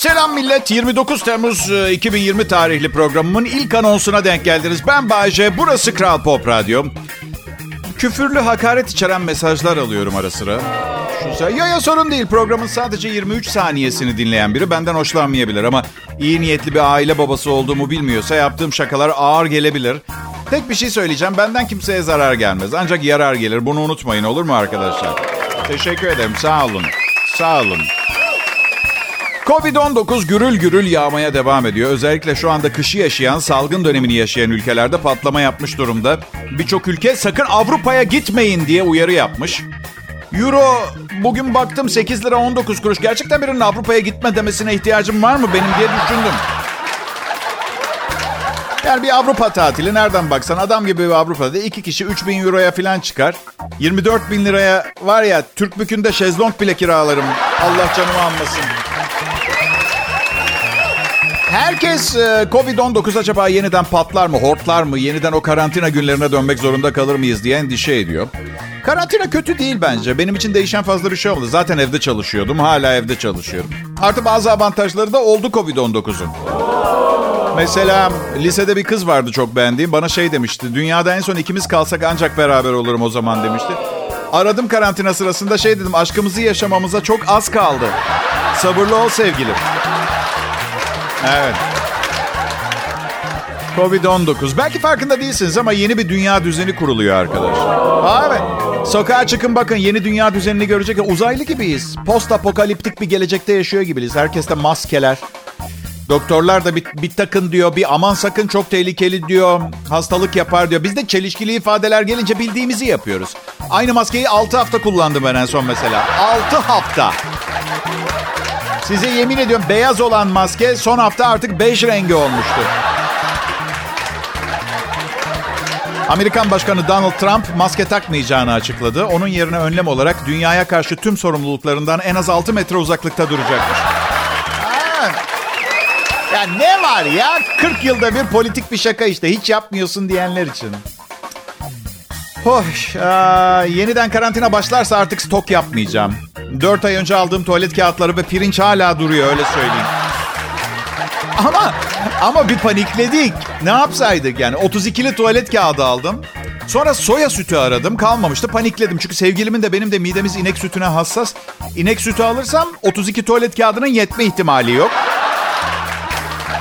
Selam millet. 29 Temmuz 2020 tarihli programımın ilk anonsuna denk geldiniz. Ben Bayece, burası Kral Pop Radyo. Küfürlü hakaret içeren mesajlar alıyorum ara sıra. Şu ya ya sorun değil. Programın sadece 23 saniyesini dinleyen biri benden hoşlanmayabilir ama iyi niyetli bir aile babası olduğumu bilmiyorsa yaptığım şakalar ağır gelebilir. Tek bir şey söyleyeceğim. Benden kimseye zarar gelmez. Ancak yarar gelir. Bunu unutmayın olur mu arkadaşlar? Teşekkür ederim. Sağ olun. Sağ olun. Covid-19 gürül gürül yağmaya devam ediyor. Özellikle şu anda kışı yaşayan, salgın dönemini yaşayan ülkelerde patlama yapmış durumda. Birçok ülke sakın Avrupa'ya gitmeyin diye uyarı yapmış. Euro bugün baktım 8 lira 19 kuruş. Gerçekten birinin Avrupa'ya gitme demesine ihtiyacım var mı benim diye düşündüm. Yani bir Avrupa tatili nereden baksan adam gibi bir Avrupa'da iki kişi 3 bin euroya falan çıkar. 24 bin liraya var ya Türk bükünde şezlong bile kiralarım. Allah canımı almasın. Herkes e, Covid-19 acaba yeniden patlar mı, hortlar mı, yeniden o karantina günlerine dönmek zorunda kalır mıyız diye endişe ediyor. Karantina kötü değil bence. Benim için değişen fazla bir şey olmadı. Zaten evde çalışıyordum, hala evde çalışıyorum. Artı bazı avantajları da oldu Covid-19'un. Mesela lisede bir kız vardı çok beğendiğim. Bana şey demişti. Dünyada en son ikimiz kalsak ancak beraber olurum o zaman demişti. Aradım karantina sırasında şey dedim. Aşkımızı yaşamamıza çok az kaldı. Sabırlı ol sevgilim. Evet. Covid-19. Belki farkında değilsiniz ama yeni bir dünya düzeni kuruluyor arkadaşlar. Evet. Sokağa çıkın bakın yeni dünya düzenini görecek. Uzaylı gibiyiz. Post apokaliptik bir gelecekte yaşıyor gibiyiz. Herkeste maskeler. Doktorlar da bir, bir takın diyor, bir aman sakın çok tehlikeli diyor, hastalık yapar diyor. Biz de çelişkili ifadeler gelince bildiğimizi yapıyoruz. Aynı maskeyi 6 hafta kullandım ben en son mesela. 6 hafta. Size yemin ediyorum beyaz olan maske son hafta artık bej rengi olmuştu. Amerikan Başkanı Donald Trump maske takmayacağını açıkladı. Onun yerine önlem olarak dünyaya karşı tüm sorumluluklarından en az 6 metre uzaklıkta duracakmış. Ya ne var ya? 40 yılda bir politik bir şaka işte. Hiç yapmıyorsun diyenler için. Hoş. Aa, yeniden karantina başlarsa artık stok yapmayacağım. 4 ay önce aldığım tuvalet kağıtları ve pirinç hala duruyor öyle söyleyeyim. Ama ama bir panikledik. Ne yapsaydık yani? 32'li tuvalet kağıdı aldım. Sonra soya sütü aradım. Kalmamıştı. Panikledim. Çünkü sevgilimin de benim de midemiz inek sütüne hassas. İnek sütü alırsam 32 tuvalet kağıdının yetme ihtimali yok.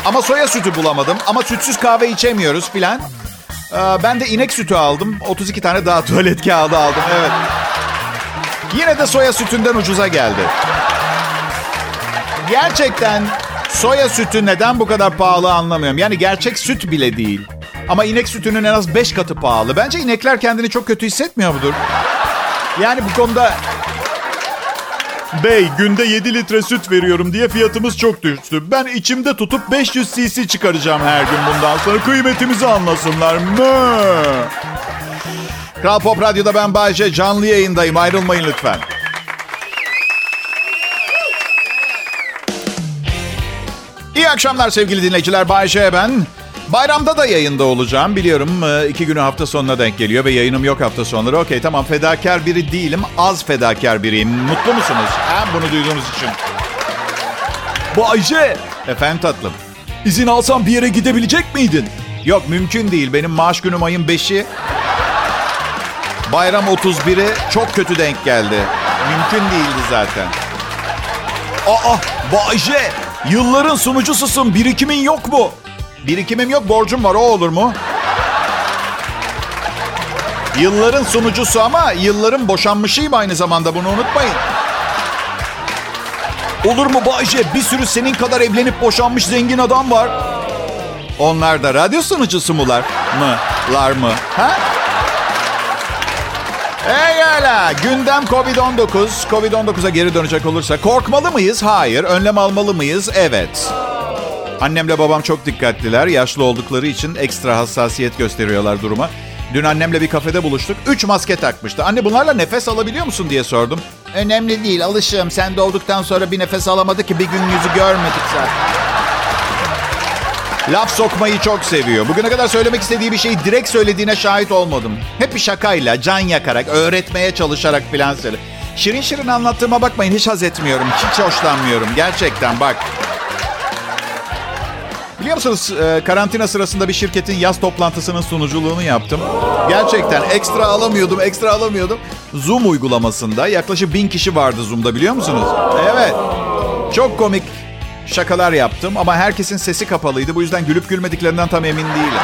Ama soya sütü bulamadım. Ama sütsüz kahve içemiyoruz filan. Ee, ben de inek sütü aldım. 32 tane daha tuvalet kağıdı aldım. Evet. Yine de soya sütünden ucuza geldi. Gerçekten soya sütü neden bu kadar pahalı anlamıyorum. Yani gerçek süt bile değil. Ama inek sütünün en az 5 katı pahalı. Bence inekler kendini çok kötü hissetmiyor mudur? Yani bu konuda Bey günde 7 litre süt veriyorum diye fiyatımız çok düştü. Ben içimde tutup 500 cc çıkaracağım her gün bundan sonra. Kıymetimizi anlasınlar. Mö. Kral Pop Radyo'da ben Bayce. Canlı yayındayım. Ayrılmayın lütfen. İyi akşamlar sevgili dinleyiciler. Bayce ben. Bayramda da yayında olacağım. Biliyorum e, iki günü hafta sonuna denk geliyor ve yayınım yok hafta sonları. Okey tamam fedakar biri değilim. Az fedakar biriyim. Mutlu musunuz? Ha, bunu duyduğunuz için. Bu Ayşe. Efendim tatlım. İzin alsam bir yere gidebilecek miydin? Yok mümkün değil. Benim maaş günüm ayın 5'i. Bayram 31'i çok kötü denk geldi. Mümkün değildi zaten. Aa Bayce. Yılların sunucususun. Birikimin yok mu? Birikimim yok, borcum var. O olur mu? Yılların sunucusu ama yılların boşanmışıyım aynı zamanda. Bunu unutmayın. Olur mu Bayce? Bir sürü senin kadar evlenip boşanmış zengin adam var. Onlar da radyo sunucusu mular? Mı? Lar mı? Ha? Egala. Gündem Covid-19. Covid-19'a geri dönecek olursa korkmalı mıyız? Hayır. Önlem almalı mıyız? Evet. Annemle babam çok dikkatliler. Yaşlı oldukları için ekstra hassasiyet gösteriyorlar duruma. Dün annemle bir kafede buluştuk. Üç maske takmıştı. Anne bunlarla nefes alabiliyor musun diye sordum. Önemli değil alışığım. Sen doğduktan sonra bir nefes alamadı ki bir gün yüzü görmedik zaten. Laf sokmayı çok seviyor. Bugüne kadar söylemek istediği bir şeyi direkt söylediğine şahit olmadım. Hep bir şakayla, can yakarak, öğretmeye çalışarak filan söyle. Şirin şirin anlattığıma bakmayın hiç haz etmiyorum. Hiç hoşlanmıyorum. Gerçekten bak. Biliyor musunuz e, karantina sırasında bir şirketin yaz toplantısının sunuculuğunu yaptım. Gerçekten ekstra alamıyordum, ekstra alamıyordum. Zoom uygulamasında yaklaşık bin kişi vardı Zoom'da biliyor musunuz? Evet. Çok komik şakalar yaptım ama herkesin sesi kapalıydı. Bu yüzden gülüp gülmediklerinden tam emin değilim.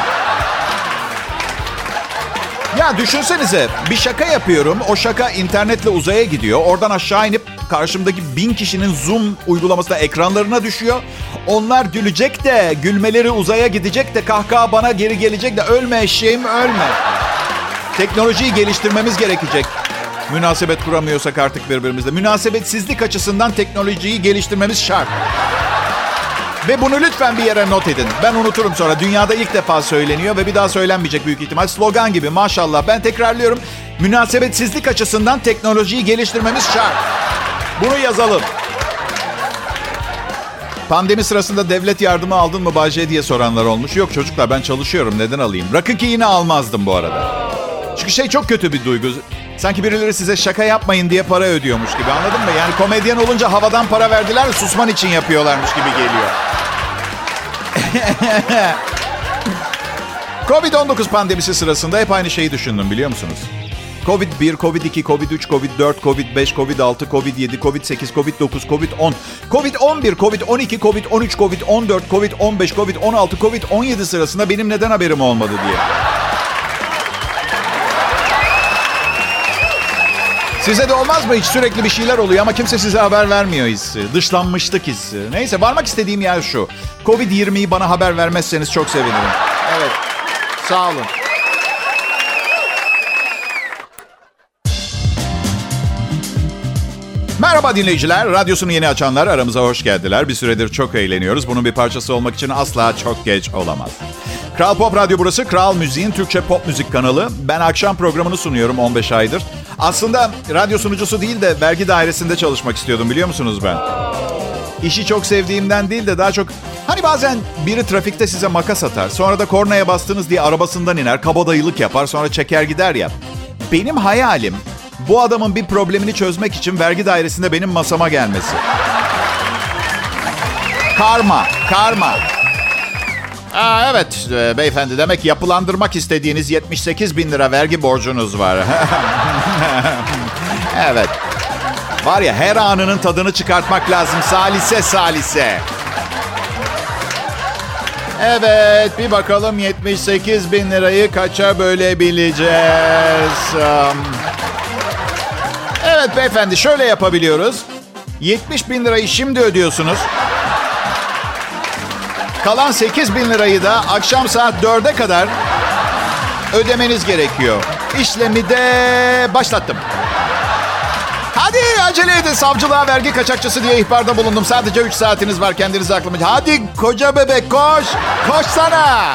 Ya düşünsenize bir şaka yapıyorum. O şaka internetle uzaya gidiyor. Oradan aşağı inip karşımdaki bin kişinin Zoom uygulamasında ekranlarına düşüyor. Onlar gülecek de, gülmeleri uzaya gidecek de, kahkaha bana geri gelecek de ölme eşeğim ölme. Teknolojiyi geliştirmemiz gerekecek. Münasebet kuramıyorsak artık birbirimizle. Münasebetsizlik açısından teknolojiyi geliştirmemiz şart. Ve bunu lütfen bir yere not edin. Ben unuturum sonra. Dünyada ilk defa söyleniyor ve bir daha söylenmeyecek büyük ihtimal. Slogan gibi maşallah. Ben tekrarlıyorum. Münasebetsizlik açısından teknolojiyi geliştirmemiz şart. Bunu yazalım. Pandemi sırasında devlet yardımı aldın mı Bahçe diye soranlar olmuş. Yok çocuklar ben çalışıyorum neden alayım? Rakı ki yine almazdım bu arada. Çünkü şey çok kötü bir duygu. Sanki birileri size şaka yapmayın diye para ödüyormuş gibi anladın mı? Yani komedyen olunca havadan para verdiler susman için yapıyorlarmış gibi geliyor. Covid-19 pandemisi sırasında hep aynı şeyi düşündüm biliyor musunuz? Covid-1, Covid-2, Covid-3, Covid-4, Covid-5, Covid-6, Covid-7, Covid-8, Covid-9, Covid-10, Covid-11, Covid-12, Covid-13, Covid-14, Covid-15, Covid-16, Covid-17 sırasında benim neden haberim olmadı diye. Size de olmaz mı hiç sürekli bir şeyler oluyor ama kimse size haber vermiyor hissi. Dışlanmışlık hissi. Neyse varmak istediğim yer şu. Covid-20'yi bana haber vermezseniz çok sevinirim. Evet. Sağ olun. Merhaba dinleyiciler. Radyosunu yeni açanlar aramıza hoş geldiler. Bir süredir çok eğleniyoruz. Bunun bir parçası olmak için asla çok geç olamaz. Kral Pop Radyo burası. Kral Müziğin Türkçe pop müzik kanalı. Ben akşam programını sunuyorum 15 aydır. Aslında radyo sunucusu değil de vergi dairesinde çalışmak istiyordum biliyor musunuz ben? İşi çok sevdiğimden değil de daha çok... Hani bazen biri trafikte size makas atar. Sonra da kornaya bastınız diye arabasından iner. Kabadayılık yapar sonra çeker gider ya. Benim hayalim bu adamın bir problemini çözmek için vergi dairesinde benim masama gelmesi. Karma, karma. Aa, evet e, beyefendi demek yapılandırmak istediğiniz 78 bin lira vergi borcunuz var. evet. Var ya her anının tadını çıkartmak lazım. Salise salise. Evet bir bakalım 78 bin lirayı kaça bölebileceğiz? Um, evet beyefendi şöyle yapabiliyoruz. 70 bin lirayı şimdi ödüyorsunuz. Kalan 8 bin lirayı da akşam saat 4'e kadar ödemeniz gerekiyor. İşlemi de başlattım. Hadi acele edin savcılığa vergi kaçakçısı diye ihbarda bulundum. Sadece 3 saatiniz var kendinizi aklıma. Hadi koca bebek koş. Koş sana.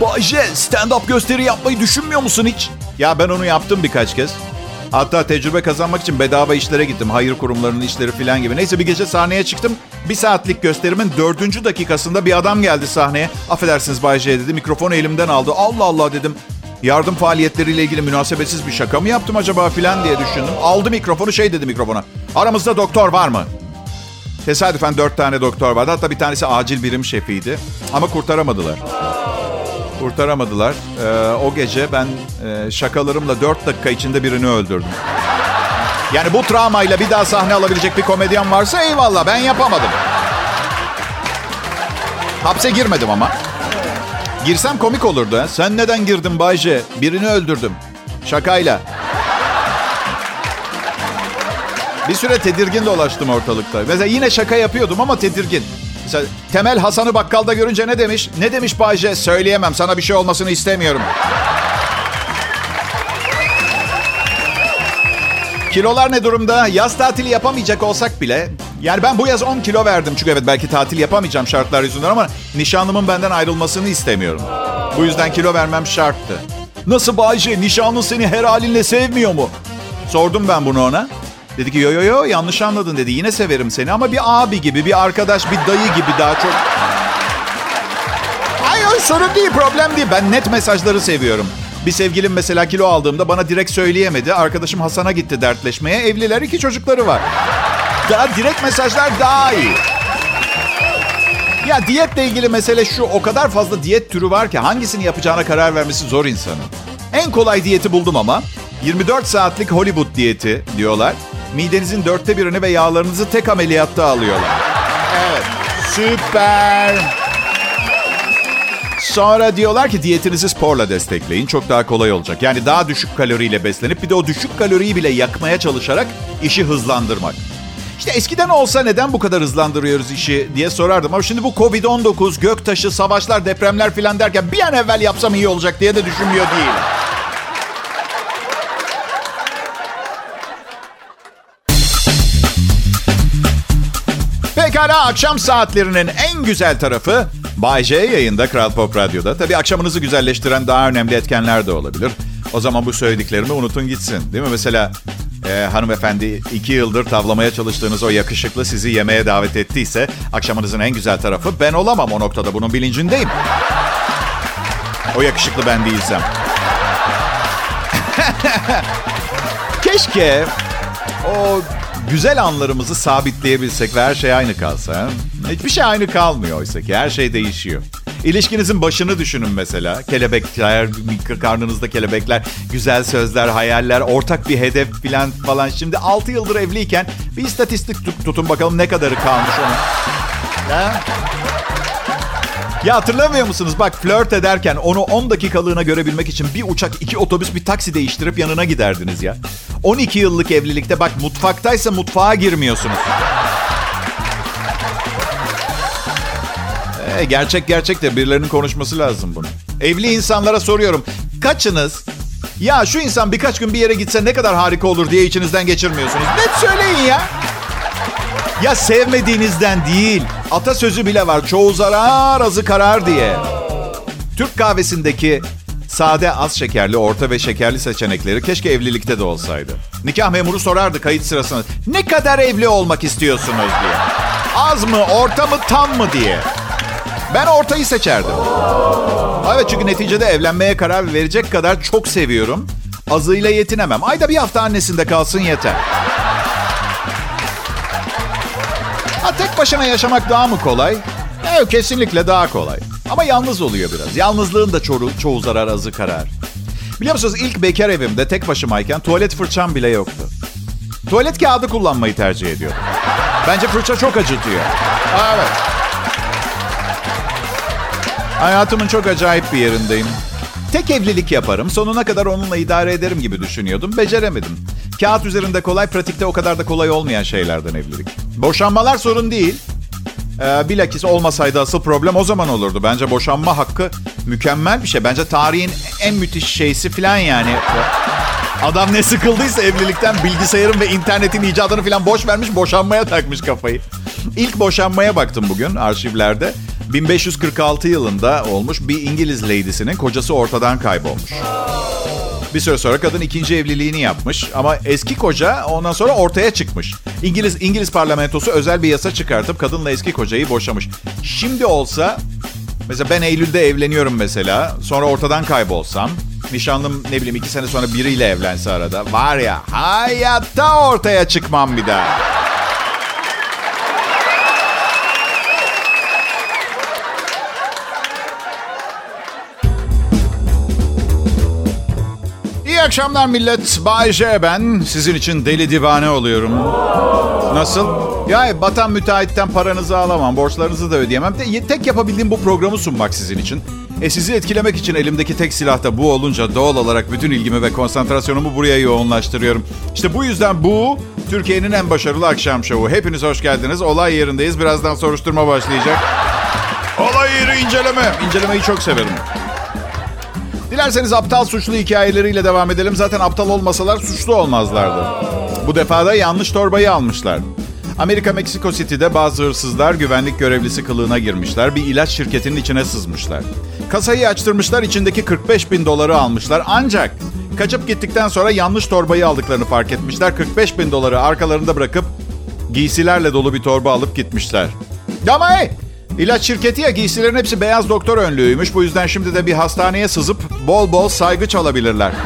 Bayce stand-up gösteri yapmayı düşünmüyor musun hiç? Ya ben onu yaptım birkaç kez. Hatta tecrübe kazanmak için bedava işlere gittim. Hayır kurumlarının işleri falan gibi. Neyse bir gece sahneye çıktım. Bir saatlik gösterimin dördüncü dakikasında bir adam geldi sahneye. Affedersiniz Bay J dedi. Mikrofonu elimden aldı. Allah Allah dedim. Yardım faaliyetleriyle ilgili münasebetsiz bir şaka mı yaptım acaba filan diye düşündüm. Aldı mikrofonu şey dedi mikrofona. Aramızda doktor var mı? Tesadüfen dört tane doktor vardı. Hatta bir tanesi acil birim şefiydi. Ama kurtaramadılar. Kurtaramadılar. Ee, o gece ben e, şakalarımla dört dakika içinde birini öldürdüm. Yani bu travmayla bir daha sahne alabilecek bir komedyen varsa eyvallah ben yapamadım. Hapse girmedim ama. Girsem komik olurdu. He? Sen neden girdin Bayce? Birini öldürdüm. Şakayla. Bir süre tedirgin dolaştım ortalıkta. Mesela yine şaka yapıyordum ama tedirgin. Temel Hasan'ı bakkalda görünce ne demiş? Ne demiş Bayce? Söyleyemem. Sana bir şey olmasını istemiyorum. Kilolar ne durumda? Yaz tatili yapamayacak olsak bile... Yani ben bu yaz 10 kilo verdim. Çünkü evet belki tatil yapamayacağım şartlar yüzünden ama... Nişanlımın benden ayrılmasını istemiyorum. Bu yüzden kilo vermem şarttı. Nasıl Bayce? Nişanlın seni her halinle sevmiyor mu? Sordum ben bunu ona. Dedi ki yo yo yo yanlış anladın dedi. Yine severim seni ama bir abi gibi, bir arkadaş, bir dayı gibi daha çok... Hayır sorun değil, problem değil. Ben net mesajları seviyorum. Bir sevgilim mesela kilo aldığımda bana direkt söyleyemedi. Arkadaşım Hasan'a gitti dertleşmeye. Evliler iki çocukları var. Daha direkt mesajlar daha iyi. Ya diyetle ilgili mesele şu. O kadar fazla diyet türü var ki hangisini yapacağına karar vermesi zor insanın. En kolay diyeti buldum ama. 24 saatlik Hollywood diyeti diyorlar. Midenizin dörtte birini ve yağlarınızı tek ameliyatta alıyorlar. Evet. Süper. Sonra diyorlar ki diyetinizi sporla destekleyin. Çok daha kolay olacak. Yani daha düşük kaloriyle beslenip bir de o düşük kaloriyi bile yakmaya çalışarak işi hızlandırmak. İşte eskiden olsa neden bu kadar hızlandırıyoruz işi diye sorardım. Ama şimdi bu Covid-19, göktaşı, savaşlar, depremler filan derken bir an evvel yapsam iyi olacak diye de düşünmüyor değilim. Pekala akşam saatlerinin en güzel tarafı Bay J yayında Kral Pop Radyo'da. Tabii akşamınızı güzelleştiren daha önemli etkenler de olabilir. O zaman bu söylediklerimi unutun gitsin. Değil mi? Mesela e, hanımefendi iki yıldır tavlamaya çalıştığınız o yakışıklı sizi yemeğe davet ettiyse akşamınızın en güzel tarafı ben olamam o noktada. Bunun bilincindeyim. O yakışıklı ben değilsem. Keşke o güzel anlarımızı sabitleyebilsek ve her şey aynı kalsa. Hiçbir şey aynı kalmıyor oysa ki her şey değişiyor. İlişkinizin başını düşünün mesela. Kelebekler, karnınızda kelebekler, güzel sözler, hayaller, ortak bir hedef falan falan. Şimdi 6 yıldır evliyken bir istatistik tutun bakalım ne kadarı kalmış onun. Ha? Ya hatırlamıyor musunuz? Bak flört ederken onu 10 dakikalığına görebilmek için bir uçak, iki otobüs, bir taksi değiştirip yanına giderdiniz ya. 12 yıllık evlilikte bak mutfaktaysa mutfağa girmiyorsunuz. Ee, gerçek gerçek de birilerinin konuşması lazım bunu. Evli insanlara soruyorum. Kaçınız ya şu insan birkaç gün bir yere gitse ne kadar harika olur diye içinizden geçirmiyorsunuz. Net söyleyin ya. Ya sevmediğinizden değil. Atasözü bile var. Çoğu zarar azı karar diye. Türk kahvesindeki sade az şekerli, orta ve şekerli seçenekleri keşke evlilikte de olsaydı. Nikah memuru sorardı kayıt sırasında. Ne kadar evli olmak istiyorsunuz diye. Az mı, orta mı, tam mı diye. Ben ortayı seçerdim. Evet çünkü neticede evlenmeye karar verecek kadar çok seviyorum. Azıyla yetinemem. Ayda bir hafta annesinde kalsın yeter. Başına yaşamak daha mı kolay? Evet, kesinlikle daha kolay. Ama yalnız oluyor biraz. Yalnızlığın da çoğu, çoğu zarar azı karar. Biliyor musunuz ilk bekar evimde tek başımayken tuvalet fırçam bile yoktu. Tuvalet kağıdı kullanmayı tercih ediyordum. Bence fırça çok acıtıyor. Evet. Hayatımın çok acayip bir yerindeyim. Tek evlilik yaparım, sonuna kadar onunla idare ederim gibi düşünüyordum. Beceremedim. Kağıt üzerinde kolay, pratikte o kadar da kolay olmayan şeylerden evlilik. Boşanmalar sorun değil. Ee, bilakis olmasaydı asıl problem o zaman olurdu. Bence boşanma hakkı mükemmel bir şey. Bence tarihin en müthiş şeysi falan yani. Adam ne sıkıldıysa evlilikten bilgisayarın ve internetin icadını falan boş vermiş boşanmaya takmış kafayı. İlk boşanmaya baktım bugün arşivlerde. 1546 yılında olmuş bir İngiliz lady'sinin kocası ortadan kaybolmuş. Bir süre sonra kadın ikinci evliliğini yapmış ama eski koca ondan sonra ortaya çıkmış. İngiliz İngiliz parlamentosu özel bir yasa çıkartıp kadınla eski kocayı boşamış. Şimdi olsa mesela ben Eylül'de evleniyorum mesela sonra ortadan kaybolsam nişanlım ne bileyim iki sene sonra biriyle evlense arada var ya hayatta ortaya çıkmam bir daha. Akşamlar millet. Bay J ben. Sizin için deli divane oluyorum. Nasıl? Ya batan müteahhitten paranızı alamam, borçlarınızı da ödeyemem. De, tek yapabildiğim bu programı sunmak sizin için. E sizi etkilemek için elimdeki tek silah da bu olunca doğal olarak bütün ilgimi ve konsantrasyonumu buraya yoğunlaştırıyorum. İşte bu yüzden bu Türkiye'nin en başarılı akşam şovu. Hepiniz hoş geldiniz. Olay yerindeyiz. Birazdan soruşturma başlayacak. Olay yeri inceleme. İncelemeyi çok severim. Dilerseniz aptal suçlu hikayeleriyle devam edelim. Zaten aptal olmasalar suçlu olmazlardı. Bu defa da yanlış torbayı almışlar. Amerika Meksiko City'de bazı hırsızlar güvenlik görevlisi kılığına girmişler. Bir ilaç şirketinin içine sızmışlar. Kasayı açtırmışlar, içindeki 45 bin doları almışlar. Ancak kaçıp gittikten sonra yanlış torbayı aldıklarını fark etmişler. 45 bin doları arkalarında bırakıp giysilerle dolu bir torba alıp gitmişler. Ama hey! İlaç şirketi ya giysilerin hepsi beyaz doktor önlüğüymüş. Bu yüzden şimdi de bir hastaneye sızıp bol bol saygı çalabilirler.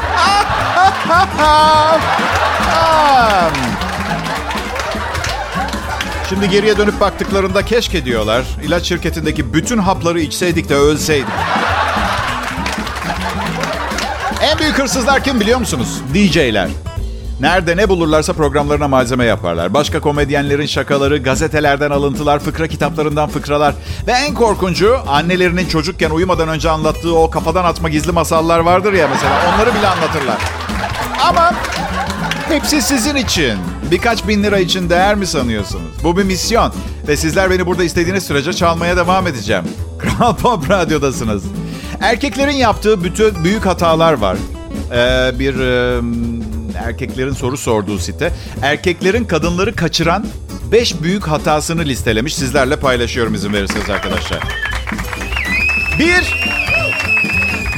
Şimdi geriye dönüp baktıklarında keşke diyorlar. ilaç şirketindeki bütün hapları içseydik de ölseydik. En büyük hırsızlar kim biliyor musunuz? DJ'ler. Nerede ne bulurlarsa programlarına malzeme yaparlar. Başka komedyenlerin şakaları, gazetelerden alıntılar, fıkra kitaplarından fıkralar. Ve en korkuncu annelerinin çocukken uyumadan önce anlattığı o kafadan atma gizli masallar vardır ya mesela. Onları bile anlatırlar. Ama hepsi sizin için. Birkaç bin lira için değer mi sanıyorsunuz? Bu bir misyon. Ve sizler beni burada istediğiniz sürece çalmaya devam edeceğim. Kral Pop Radyo'dasınız. Erkeklerin yaptığı bütün büyük hatalar var. Ee, bir e, erkeklerin soru sorduğu site. Erkeklerin kadınları kaçıran 5 büyük hatasını listelemiş. Sizlerle paylaşıyorum izin verirseniz arkadaşlar. 1.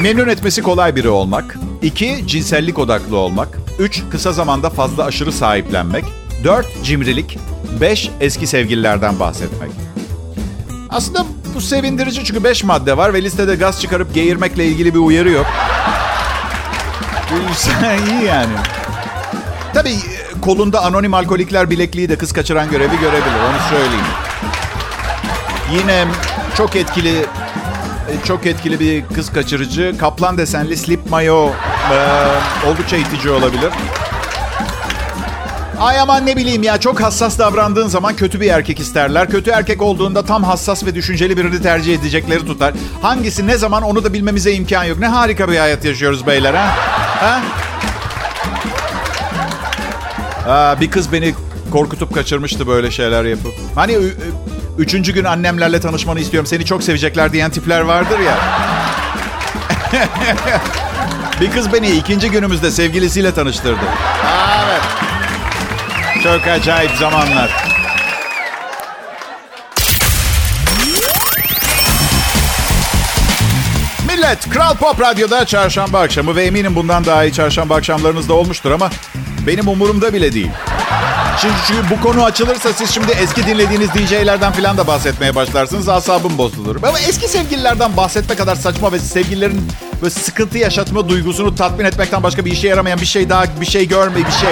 Memnun etmesi kolay biri olmak. 2. Cinsellik odaklı olmak. 3. Kısa zamanda fazla aşırı sahiplenmek. 4. Cimrilik. 5. Eski sevgililerden bahsetmek. Aslında bu sevindirici çünkü 5 madde var ve listede gaz çıkarıp geğirmekle ilgili bir uyarı yok. iyi yani. Tabii e, kolunda anonim alkolikler bilekliği de kız kaçıran görevi görebilir. Onu söyleyeyim. Yine çok etkili e, çok etkili bir kız kaçırıcı. Kaplan desenli slip mayo e, oldukça itici olabilir. Ay aman ne bileyim ya çok hassas davrandığın zaman kötü bir erkek isterler. Kötü erkek olduğunda tam hassas ve düşünceli birini tercih edecekleri tutar. Hangisi ne zaman onu da bilmemize imkan yok. Ne harika bir hayat yaşıyoruz beyler ha? ha? Aa, bir kız beni korkutup kaçırmıştı böyle şeyler yapıp. Hani üçüncü gün annemlerle tanışmanı istiyorum seni çok sevecekler diyen tipler vardır ya. bir kız beni ikinci günümüzde sevgilisiyle tanıştırdı. Aa, evet. Çok acayip zamanlar. Millet, Kral Pop Radyo'da çarşamba akşamı ve eminim bundan daha iyi çarşamba akşamlarınız da olmuştur ama benim umurumda bile değil. Çünkü, çünkü bu konu açılırsa siz şimdi eski dinlediğiniz DJ'lerden falan da bahsetmeye başlarsınız. Asabım bozulur. Ama eski sevgililerden bahsetme kadar saçma ve sevgililerin böyle sıkıntı yaşatma duygusunu tatmin etmekten başka bir işe yaramayan bir şey daha bir şey görme bir şey.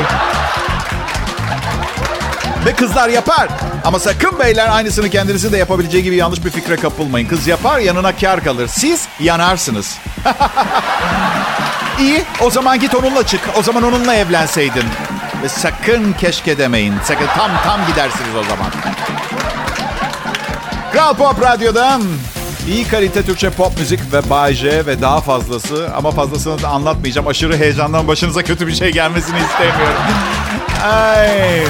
Ve kızlar yapar. Ama sakın beyler aynısını kendinizi de yapabileceği gibi yanlış bir fikre kapılmayın. Kız yapar yanına kar kalır. Siz yanarsınız. İyi o zaman git onunla çık. O zaman onunla evlenseydin. Ve sakın keşke demeyin. Sakın tam tam gidersiniz o zaman. Kral Pop Radyo'dan iyi kalite Türkçe pop müzik ve Bay J ve daha fazlası. Ama fazlasını da anlatmayacağım. Aşırı heyecandan başınıza kötü bir şey gelmesini istemiyorum. Ay.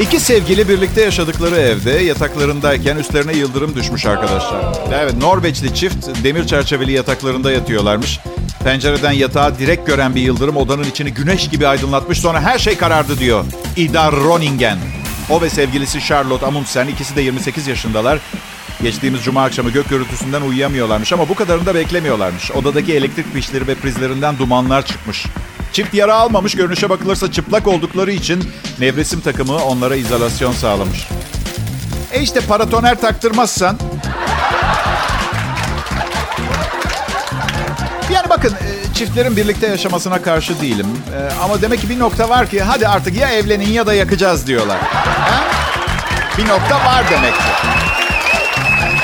İki sevgili birlikte yaşadıkları evde yataklarındayken üstlerine yıldırım düşmüş arkadaşlar. Evet Norveçli çift demir çerçeveli yataklarında yatıyorlarmış. Pencereden yatağı direkt gören bir yıldırım odanın içini güneş gibi aydınlatmış. Sonra her şey karardı diyor. Ida Roningen. O ve sevgilisi Charlotte Amundsen ikisi de 28 yaşındalar. Geçtiğimiz cuma akşamı gök gürültüsünden uyuyamıyorlarmış ama bu kadarını da beklemiyorlarmış. Odadaki elektrik fişleri ve prizlerinden dumanlar çıkmış. Çift yara almamış görünüşe bakılırsa çıplak oldukları için nevresim takımı onlara izolasyon sağlamış. E işte paratoner taktırmazsan... Yani bakın e, çiftlerin birlikte yaşamasına karşı değilim. E, ama demek ki bir nokta var ki hadi artık ya evlenin ya da yakacağız diyorlar. Ha? Bir nokta var demek ki.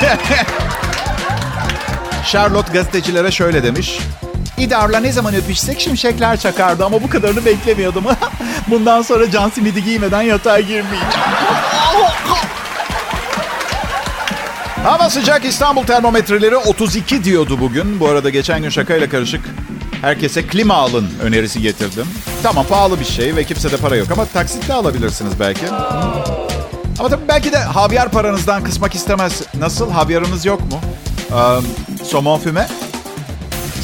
Charlotte gazetecilere şöyle demiş. İdar'la ne zaman öpüşsek şimşekler çakardı ama bu kadarını beklemiyordum. Bundan sonra can simidi giymeden yatağa girmeyeceğim. Hava sıcak İstanbul termometreleri 32 diyordu bugün. Bu arada geçen gün şakayla karışık herkese klima alın önerisi getirdim. Tamam pahalı bir şey ve kimse de para yok ama taksitle alabilirsiniz belki. Ama tabii belki de havyar paranızdan kısmak istemez. Nasıl? Havyarınız yok mu? Ee, somon füme?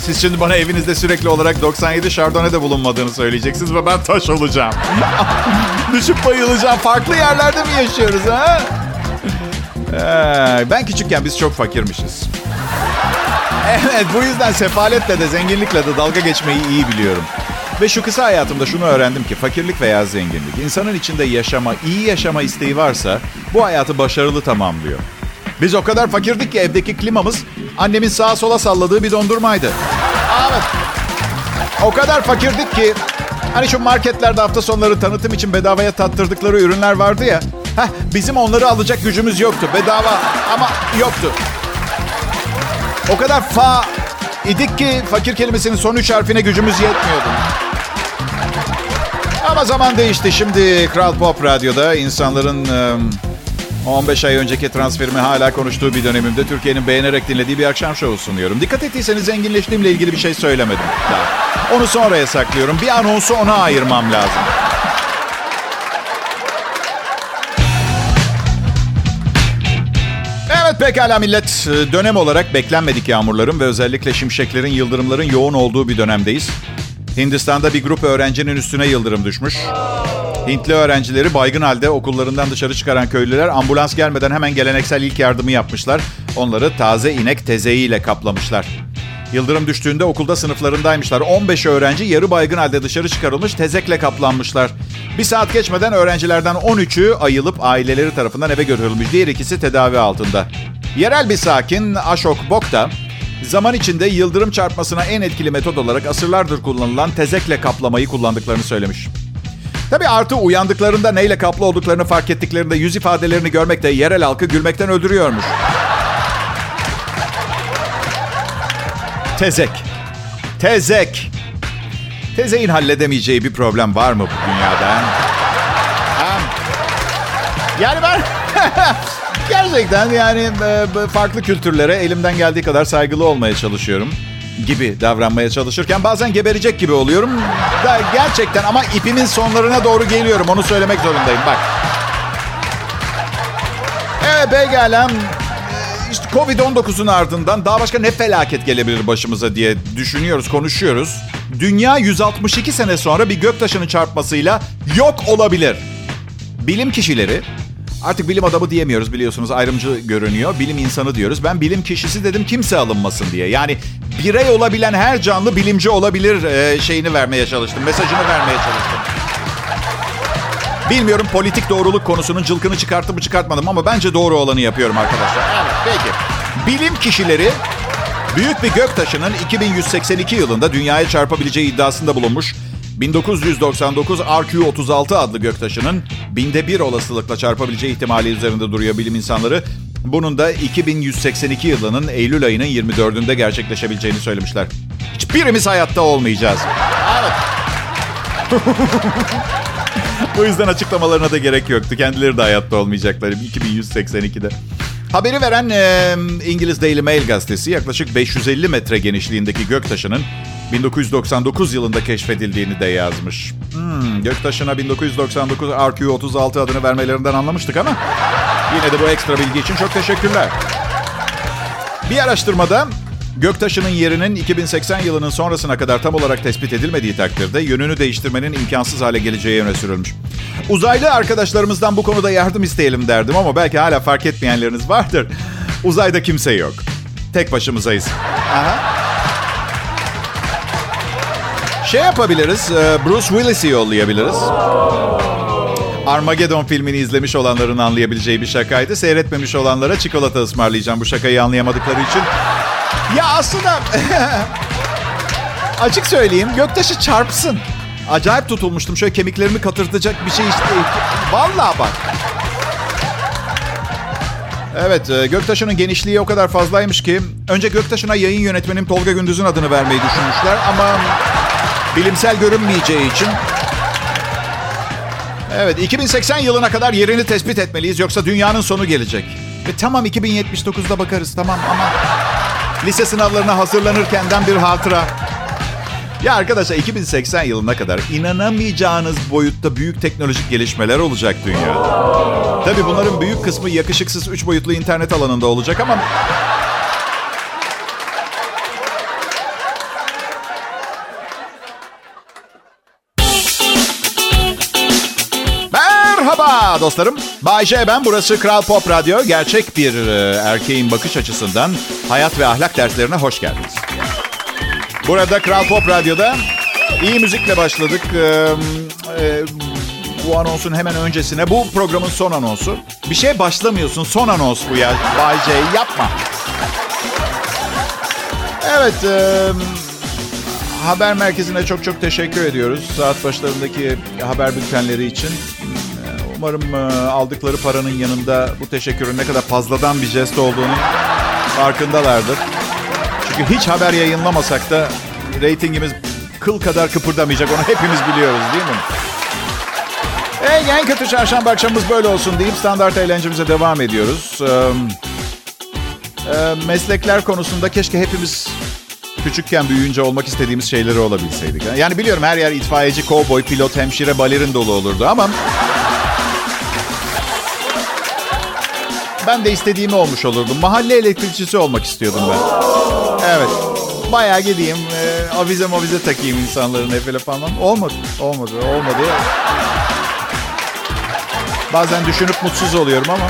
Siz şimdi bana evinizde sürekli olarak 97 Chardonnay'de bulunmadığını söyleyeceksiniz ve ben taş olacağım. Düşüp bayılacağım. Farklı yerlerde mi yaşıyoruz ha? Ee, ben küçükken biz çok fakirmişiz. Evet bu yüzden sefaletle de zenginlikle de dalga geçmeyi iyi biliyorum. Ve şu kısa hayatımda şunu öğrendim ki fakirlik veya zenginlik insanın içinde yaşama, iyi yaşama isteği varsa bu hayatı başarılı tamamlıyor. Biz o kadar fakirdik ki evdeki klimamız annemin sağa sola salladığı bir dondurmaydı. Evet. O kadar fakirdik ki Hani şu marketlerde hafta sonları tanıtım için bedavaya tattırdıkları ürünler vardı ya. Heh, bizim onları alacak gücümüz yoktu. Bedava ama yoktu. O kadar fa idik ki fakir kelimesinin son üç harfine gücümüz yetmiyordu. Ama zaman değişti. Şimdi Kral Pop Radyo'da insanların 15 ay önceki transferimi hala konuştuğu bir dönemimde Türkiye'nin beğenerek dinlediği bir akşam şovu sunuyorum. Dikkat ettiyseniz zenginleştiğimle ilgili bir şey söylemedim daha. Onu sonraya saklıyorum. Bir anonsu ona ayırmam lazım. Evet pekala millet. Dönem olarak beklenmedik yağmurların ve özellikle şimşeklerin, yıldırımların yoğun olduğu bir dönemdeyiz. Hindistan'da bir grup öğrencinin üstüne yıldırım düşmüş. Hintli öğrencileri baygın halde okullarından dışarı çıkaran köylüler ambulans gelmeden hemen geleneksel ilk yardımı yapmışlar. Onları taze inek tezeğiyle kaplamışlar. Yıldırım düştüğünde okulda sınıflarındaymışlar. 15 öğrenci yarı baygın halde dışarı çıkarılmış, tezekle kaplanmışlar. Bir saat geçmeden öğrencilerden 13'ü ayılıp aileleri tarafından eve götürülmüş. Diğer ikisi tedavi altında. Yerel bir sakin Ashok Bokta, zaman içinde yıldırım çarpmasına en etkili metod olarak asırlardır kullanılan tezekle kaplamayı kullandıklarını söylemiş. Tabii artı uyandıklarında neyle kaplı olduklarını fark ettiklerinde yüz ifadelerini görmek de yerel halkı gülmekten öldürüyormuş. Tezek. Tezek. Tezeğin halledemeyeceği bir problem var mı bu dünyada? Yani ben gerçekten yani e, farklı kültürlere elimden geldiği kadar saygılı olmaya çalışıyorum gibi davranmaya çalışırken bazen geberecek gibi oluyorum. Da gerçekten ama ipimin sonlarına doğru geliyorum. Onu söylemek zorundayım. Bak. Evet pekala. İşte Covid-19'un ardından daha başka ne felaket gelebilir başımıza diye düşünüyoruz, konuşuyoruz. Dünya 162 sene sonra bir göktaşının çarpmasıyla yok olabilir. Bilim kişileri Artık bilim adamı diyemiyoruz biliyorsunuz ayrımcı görünüyor. Bilim insanı diyoruz. Ben bilim kişisi dedim kimse alınmasın diye. Yani birey olabilen her canlı bilimci olabilir e, şeyini vermeye çalıştım. Mesajını vermeye çalıştım. Bilmiyorum politik doğruluk konusunun cılkını çıkarttım mı çıkartmadım ama bence doğru olanı yapıyorum arkadaşlar. Evet peki. Bilim kişileri büyük bir göktaşının 2182 yılında dünyaya çarpabileceği iddiasında bulunmuş 1999 RQ-36 adlı göktaşının binde bir olasılıkla çarpabileceği ihtimali üzerinde duruyor bilim insanları. Bunun da 2182 yılının Eylül ayının 24'ünde gerçekleşebileceğini söylemişler. Hiçbirimiz hayatta olmayacağız. Evet. Bu yüzden açıklamalarına da gerek yoktu. Kendileri de hayatta olmayacaklar 2182'de. Haberi veren e, İngiliz Daily Mail gazetesi yaklaşık 550 metre genişliğindeki göktaşının 1999 yılında keşfedildiğini de yazmış. Hmm, göktaşına 1999 RQ-36 adını vermelerinden anlamıştık ama yine de bu ekstra bilgi için çok teşekkürler. Bir araştırmada Göktaşının yerinin 2080 yılının sonrasına kadar tam olarak tespit edilmediği takdirde yönünü değiştirmenin imkansız hale geleceği öne sürülmüş. Uzaylı arkadaşlarımızdan bu konuda yardım isteyelim derdim ama belki hala fark etmeyenleriniz vardır. Uzayda kimse yok. Tek başımızayız. Aha. Şey yapabiliriz, e, Bruce Willis'i yollayabiliriz. Armageddon filmini izlemiş olanların anlayabileceği bir şakaydı. Seyretmemiş olanlara çikolata ısmarlayacağım bu şakayı anlayamadıkları için. Ya aslında açık söyleyeyim göktaşı çarpsın. Acayip tutulmuştum. Şöyle kemiklerimi katırtacak bir şey işte. Vallahi bak. Evet, e, Göktaşı'nın genişliği o kadar fazlaymış ki önce Göktaşı'na yayın yönetmenim Tolga Gündüz'ün adını vermeyi düşünmüşler ama bilimsel görünmeyeceği için Evet, 2080 yılına kadar yerini tespit etmeliyiz yoksa dünyanın sonu gelecek. Ve tamam 2079'da bakarız tamam ama lise sınavlarına hazırlanırkenden bir hatıra. Ya arkadaşlar 2080 yılına kadar inanamayacağınız boyutta büyük teknolojik gelişmeler olacak dünya. Tabii bunların büyük kısmı yakışıksız 3 boyutlu internet alanında olacak ama Merhaba dostlarım. Bay J ben. Burası Kral Pop Radyo. Gerçek bir e, erkeğin bakış açısından hayat ve ahlak derslerine hoş geldiniz. Burada Kral Pop Radyo'da iyi müzikle başladık. Ee, e, bu anonsun hemen öncesine. Bu programın son anonsu. Bir şey başlamıyorsun. Son anons bu ya. Bay J yapma. Evet. E, haber merkezine çok çok teşekkür ediyoruz. Saat başlarındaki haber bültenleri için. Umarım e, aldıkları paranın yanında bu teşekkürün ne kadar fazladan bir jest olduğunu farkındalardır. Çünkü hiç haber yayınlamasak da reytingimiz kıl kadar kıpırdamayacak. Onu hepimiz biliyoruz değil mi? Hey, en kötü çarşamba akşamımız böyle olsun deyip standart eğlencemize devam ediyoruz. Ee, meslekler konusunda keşke hepimiz küçükken büyüyünce olmak istediğimiz şeyleri olabilseydik. Yani biliyorum her yer itfaiyeci, kovboy, pilot, hemşire, balerin dolu olurdu ama... Ben de istediğimi olmuş olurdum. Mahalle elektrikçisi olmak istiyordum ben. Evet. Bayağı gideyim, e, avize mavize takayım insanların evine falan. Olmadı, olmadı, olmadı. Bazen düşünüp mutsuz oluyorum ama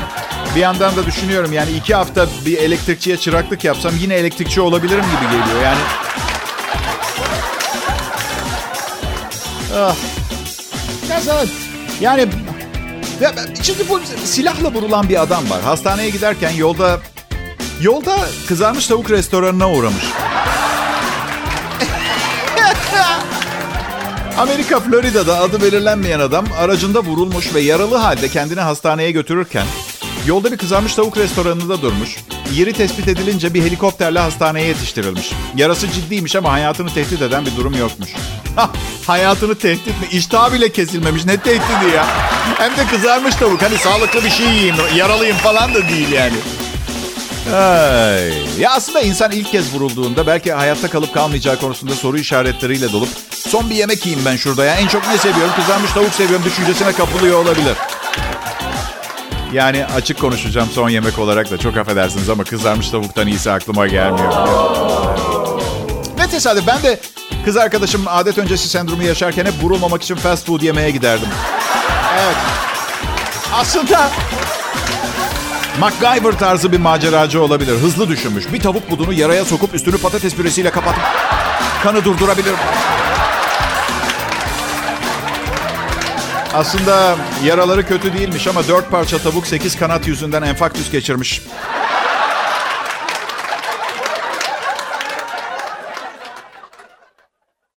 bir yandan da düşünüyorum yani iki hafta bir elektrikçiye çıraklık yapsam yine elektrikçi olabilirim gibi geliyor. Yani ah. Mesela yani ya, şimdi bu silahla vurulan bir adam var. Hastaneye giderken yolda yolda kızarmış tavuk restoranına uğramış. Amerika Florida'da adı belirlenmeyen adam aracında vurulmuş ve yaralı halde kendini hastaneye götürürken yolda bir kızarmış tavuk restoranında durmuş. Yeri tespit edilince bir helikopterle hastaneye yetiştirilmiş. Yarası ciddiymiş ama hayatını tehdit eden bir durum yokmuş. Hayatını tehdit mi? İştah bile kesilmemiş. Ne tehdidi ya? Hem de kızarmış tavuk. Hani sağlıklı bir şey yiyeyim, yaralıyım falan da değil yani. Ay. Ya aslında insan ilk kez vurulduğunda belki hayatta kalıp kalmayacağı konusunda soru işaretleriyle dolup son bir yemek yiyeyim ben şurada ya. En çok ne seviyorum? Kızarmış tavuk seviyorum düşüncesine kapılıyor olabilir. Yani açık konuşacağım son yemek olarak da çok affedersiniz ama kızarmış tavuktan iyisi aklıma gelmiyor. Tesadüf ben de kız arkadaşım adet öncesi sendromu yaşarken hep vurulmamak için fast food yemeye giderdim. Evet. Aslında MacGyver tarzı bir maceracı olabilir. Hızlı düşünmüş. Bir tavuk budunu yaraya sokup üstünü patates püresiyle kapatıp kanı durdurabilir. Aslında yaraları kötü değilmiş ama dört parça tavuk sekiz kanat yüzünden enfaktüs geçirmiş.